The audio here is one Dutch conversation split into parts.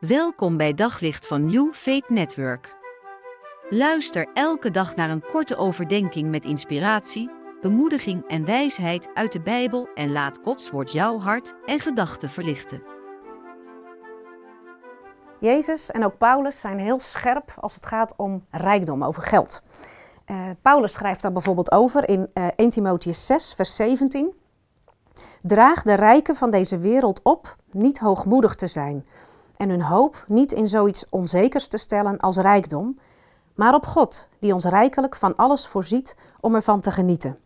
Welkom bij Daglicht van New Faith Network. Luister elke dag naar een korte overdenking met inspiratie, bemoediging en wijsheid uit de Bijbel en laat Gods woord jouw hart en gedachten verlichten. Jezus en ook Paulus zijn heel scherp als het gaat om rijkdom, over geld. Uh, Paulus schrijft daar bijvoorbeeld over in uh, 1 Timotheus 6, vers 17. Draag de rijken van deze wereld op niet hoogmoedig te zijn en hun hoop niet in zoiets onzekers te stellen als rijkdom, maar op God, die ons rijkelijk van alles voorziet om ervan te genieten.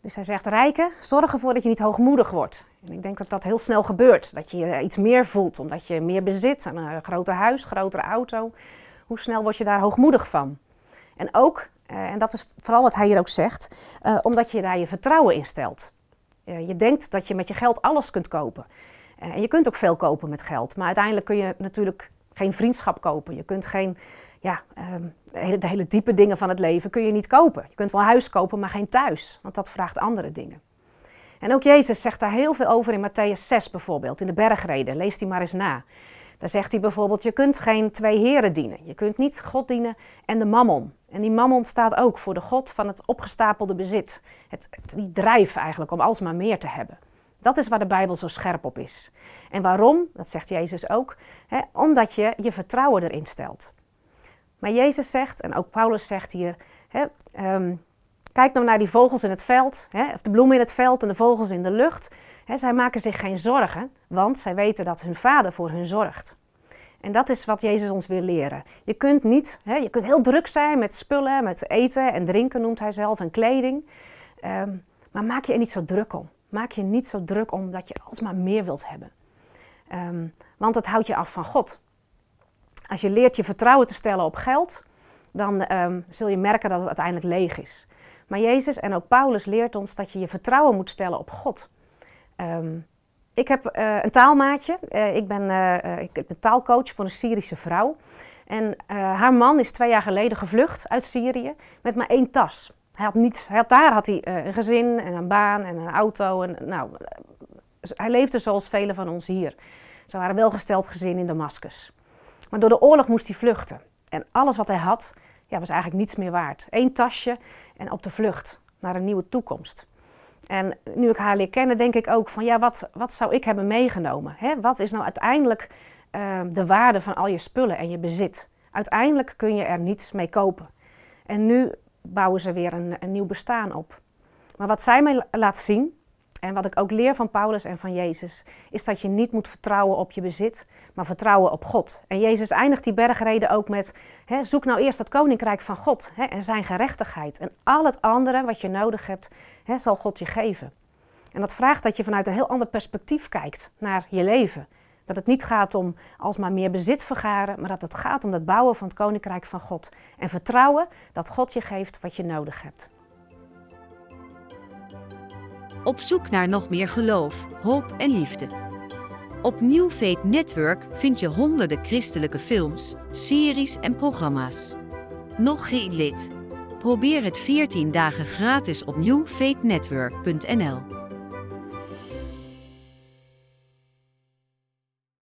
Dus hij zegt, rijken, zorg ervoor dat je niet hoogmoedig wordt. En ik denk dat dat heel snel gebeurt, dat je iets meer voelt, omdat je meer bezit, een groter huis, grotere auto. Hoe snel word je daar hoogmoedig van? En ook, eh, en dat is vooral wat hij hier ook zegt, omdat je daar je vertrouwen in stelt. Je denkt dat je met je geld alles kunt kopen. En je kunt ook veel kopen met geld, maar uiteindelijk kun je natuurlijk geen vriendschap kopen. Je kunt geen, ja, um, de, hele, de hele diepe dingen van het leven kun je niet kopen. Je kunt wel huis kopen, maar geen thuis, want dat vraagt andere dingen. En ook Jezus zegt daar heel veel over in Matthäus 6 bijvoorbeeld, in de bergreden. Lees die maar eens na. Daar zegt hij bijvoorbeeld, je kunt geen twee heren dienen. Je kunt niet God dienen en de mammon. En die mammon staat ook voor de God van het opgestapelde bezit. Het, die drijf eigenlijk om alsmaar meer te hebben. Dat is waar de Bijbel zo scherp op is. En waarom? Dat zegt Jezus ook. Hè, omdat je je vertrouwen erin stelt. Maar Jezus zegt, en ook Paulus zegt hier, hè, um, kijk nou naar die vogels in het veld, hè, of de bloemen in het veld en de vogels in de lucht. Zij maken zich geen zorgen, want zij weten dat hun vader voor hun zorgt. En dat is wat Jezus ons wil leren. Je kunt niet, hè, je kunt heel druk zijn met spullen, met eten en drinken noemt hij zelf en kleding. Um, maar maak je er niet zo druk om. Maak je niet zo druk om dat je alsmaar meer wilt hebben. Um, want het houdt je af van God. Als je leert je vertrouwen te stellen op geld, dan um, zul je merken dat het uiteindelijk leeg is. Maar Jezus en ook Paulus leert ons dat je je vertrouwen moet stellen op God. Um, ik heb uh, een taalmaatje. Uh, ik, ben, uh, ik ben taalcoach voor een Syrische vrouw. En haar man is twee jaar geleden gevlucht uit Syrië met maar één tas. Hij had niets. Hij daar had hij een gezin en een baan en een auto. En, nou, hij leefde zoals velen van ons hier. Ze waren welgesteld gezin in Damascus. Maar door de oorlog moest hij vluchten. En alles wat hij had, ja, was eigenlijk niets meer waard. Eén tasje en op de vlucht naar een nieuwe toekomst. En nu ik haar leer kennen, denk ik ook van ja, wat, wat zou ik hebben meegenomen? Hè? Wat is nou uiteindelijk uh, de waarde van al je spullen en je bezit? Uiteindelijk kun je er niets mee kopen. En nu bouwen ze weer een, een nieuw bestaan op. Maar wat zij mij laat zien, en wat ik ook leer van Paulus en van Jezus, is dat je niet moet vertrouwen op je bezit, maar vertrouwen op God. En Jezus eindigt die bergreden ook met: zoek nou eerst het koninkrijk van God en zijn gerechtigheid. En al het andere wat je nodig hebt, zal God je geven. En dat vraagt dat je vanuit een heel ander perspectief kijkt naar je leven. Dat het niet gaat om alsmaar meer bezit vergaren, maar dat het gaat om het bouwen van het koninkrijk van God. En vertrouwen dat God je geeft wat je nodig hebt. Op zoek naar nog meer geloof, hoop en liefde. Op New Faith Network vind je honderden christelijke films, series en programma's. Nog geen lid? Probeer het 14 dagen gratis op newfaithnetwork.nl.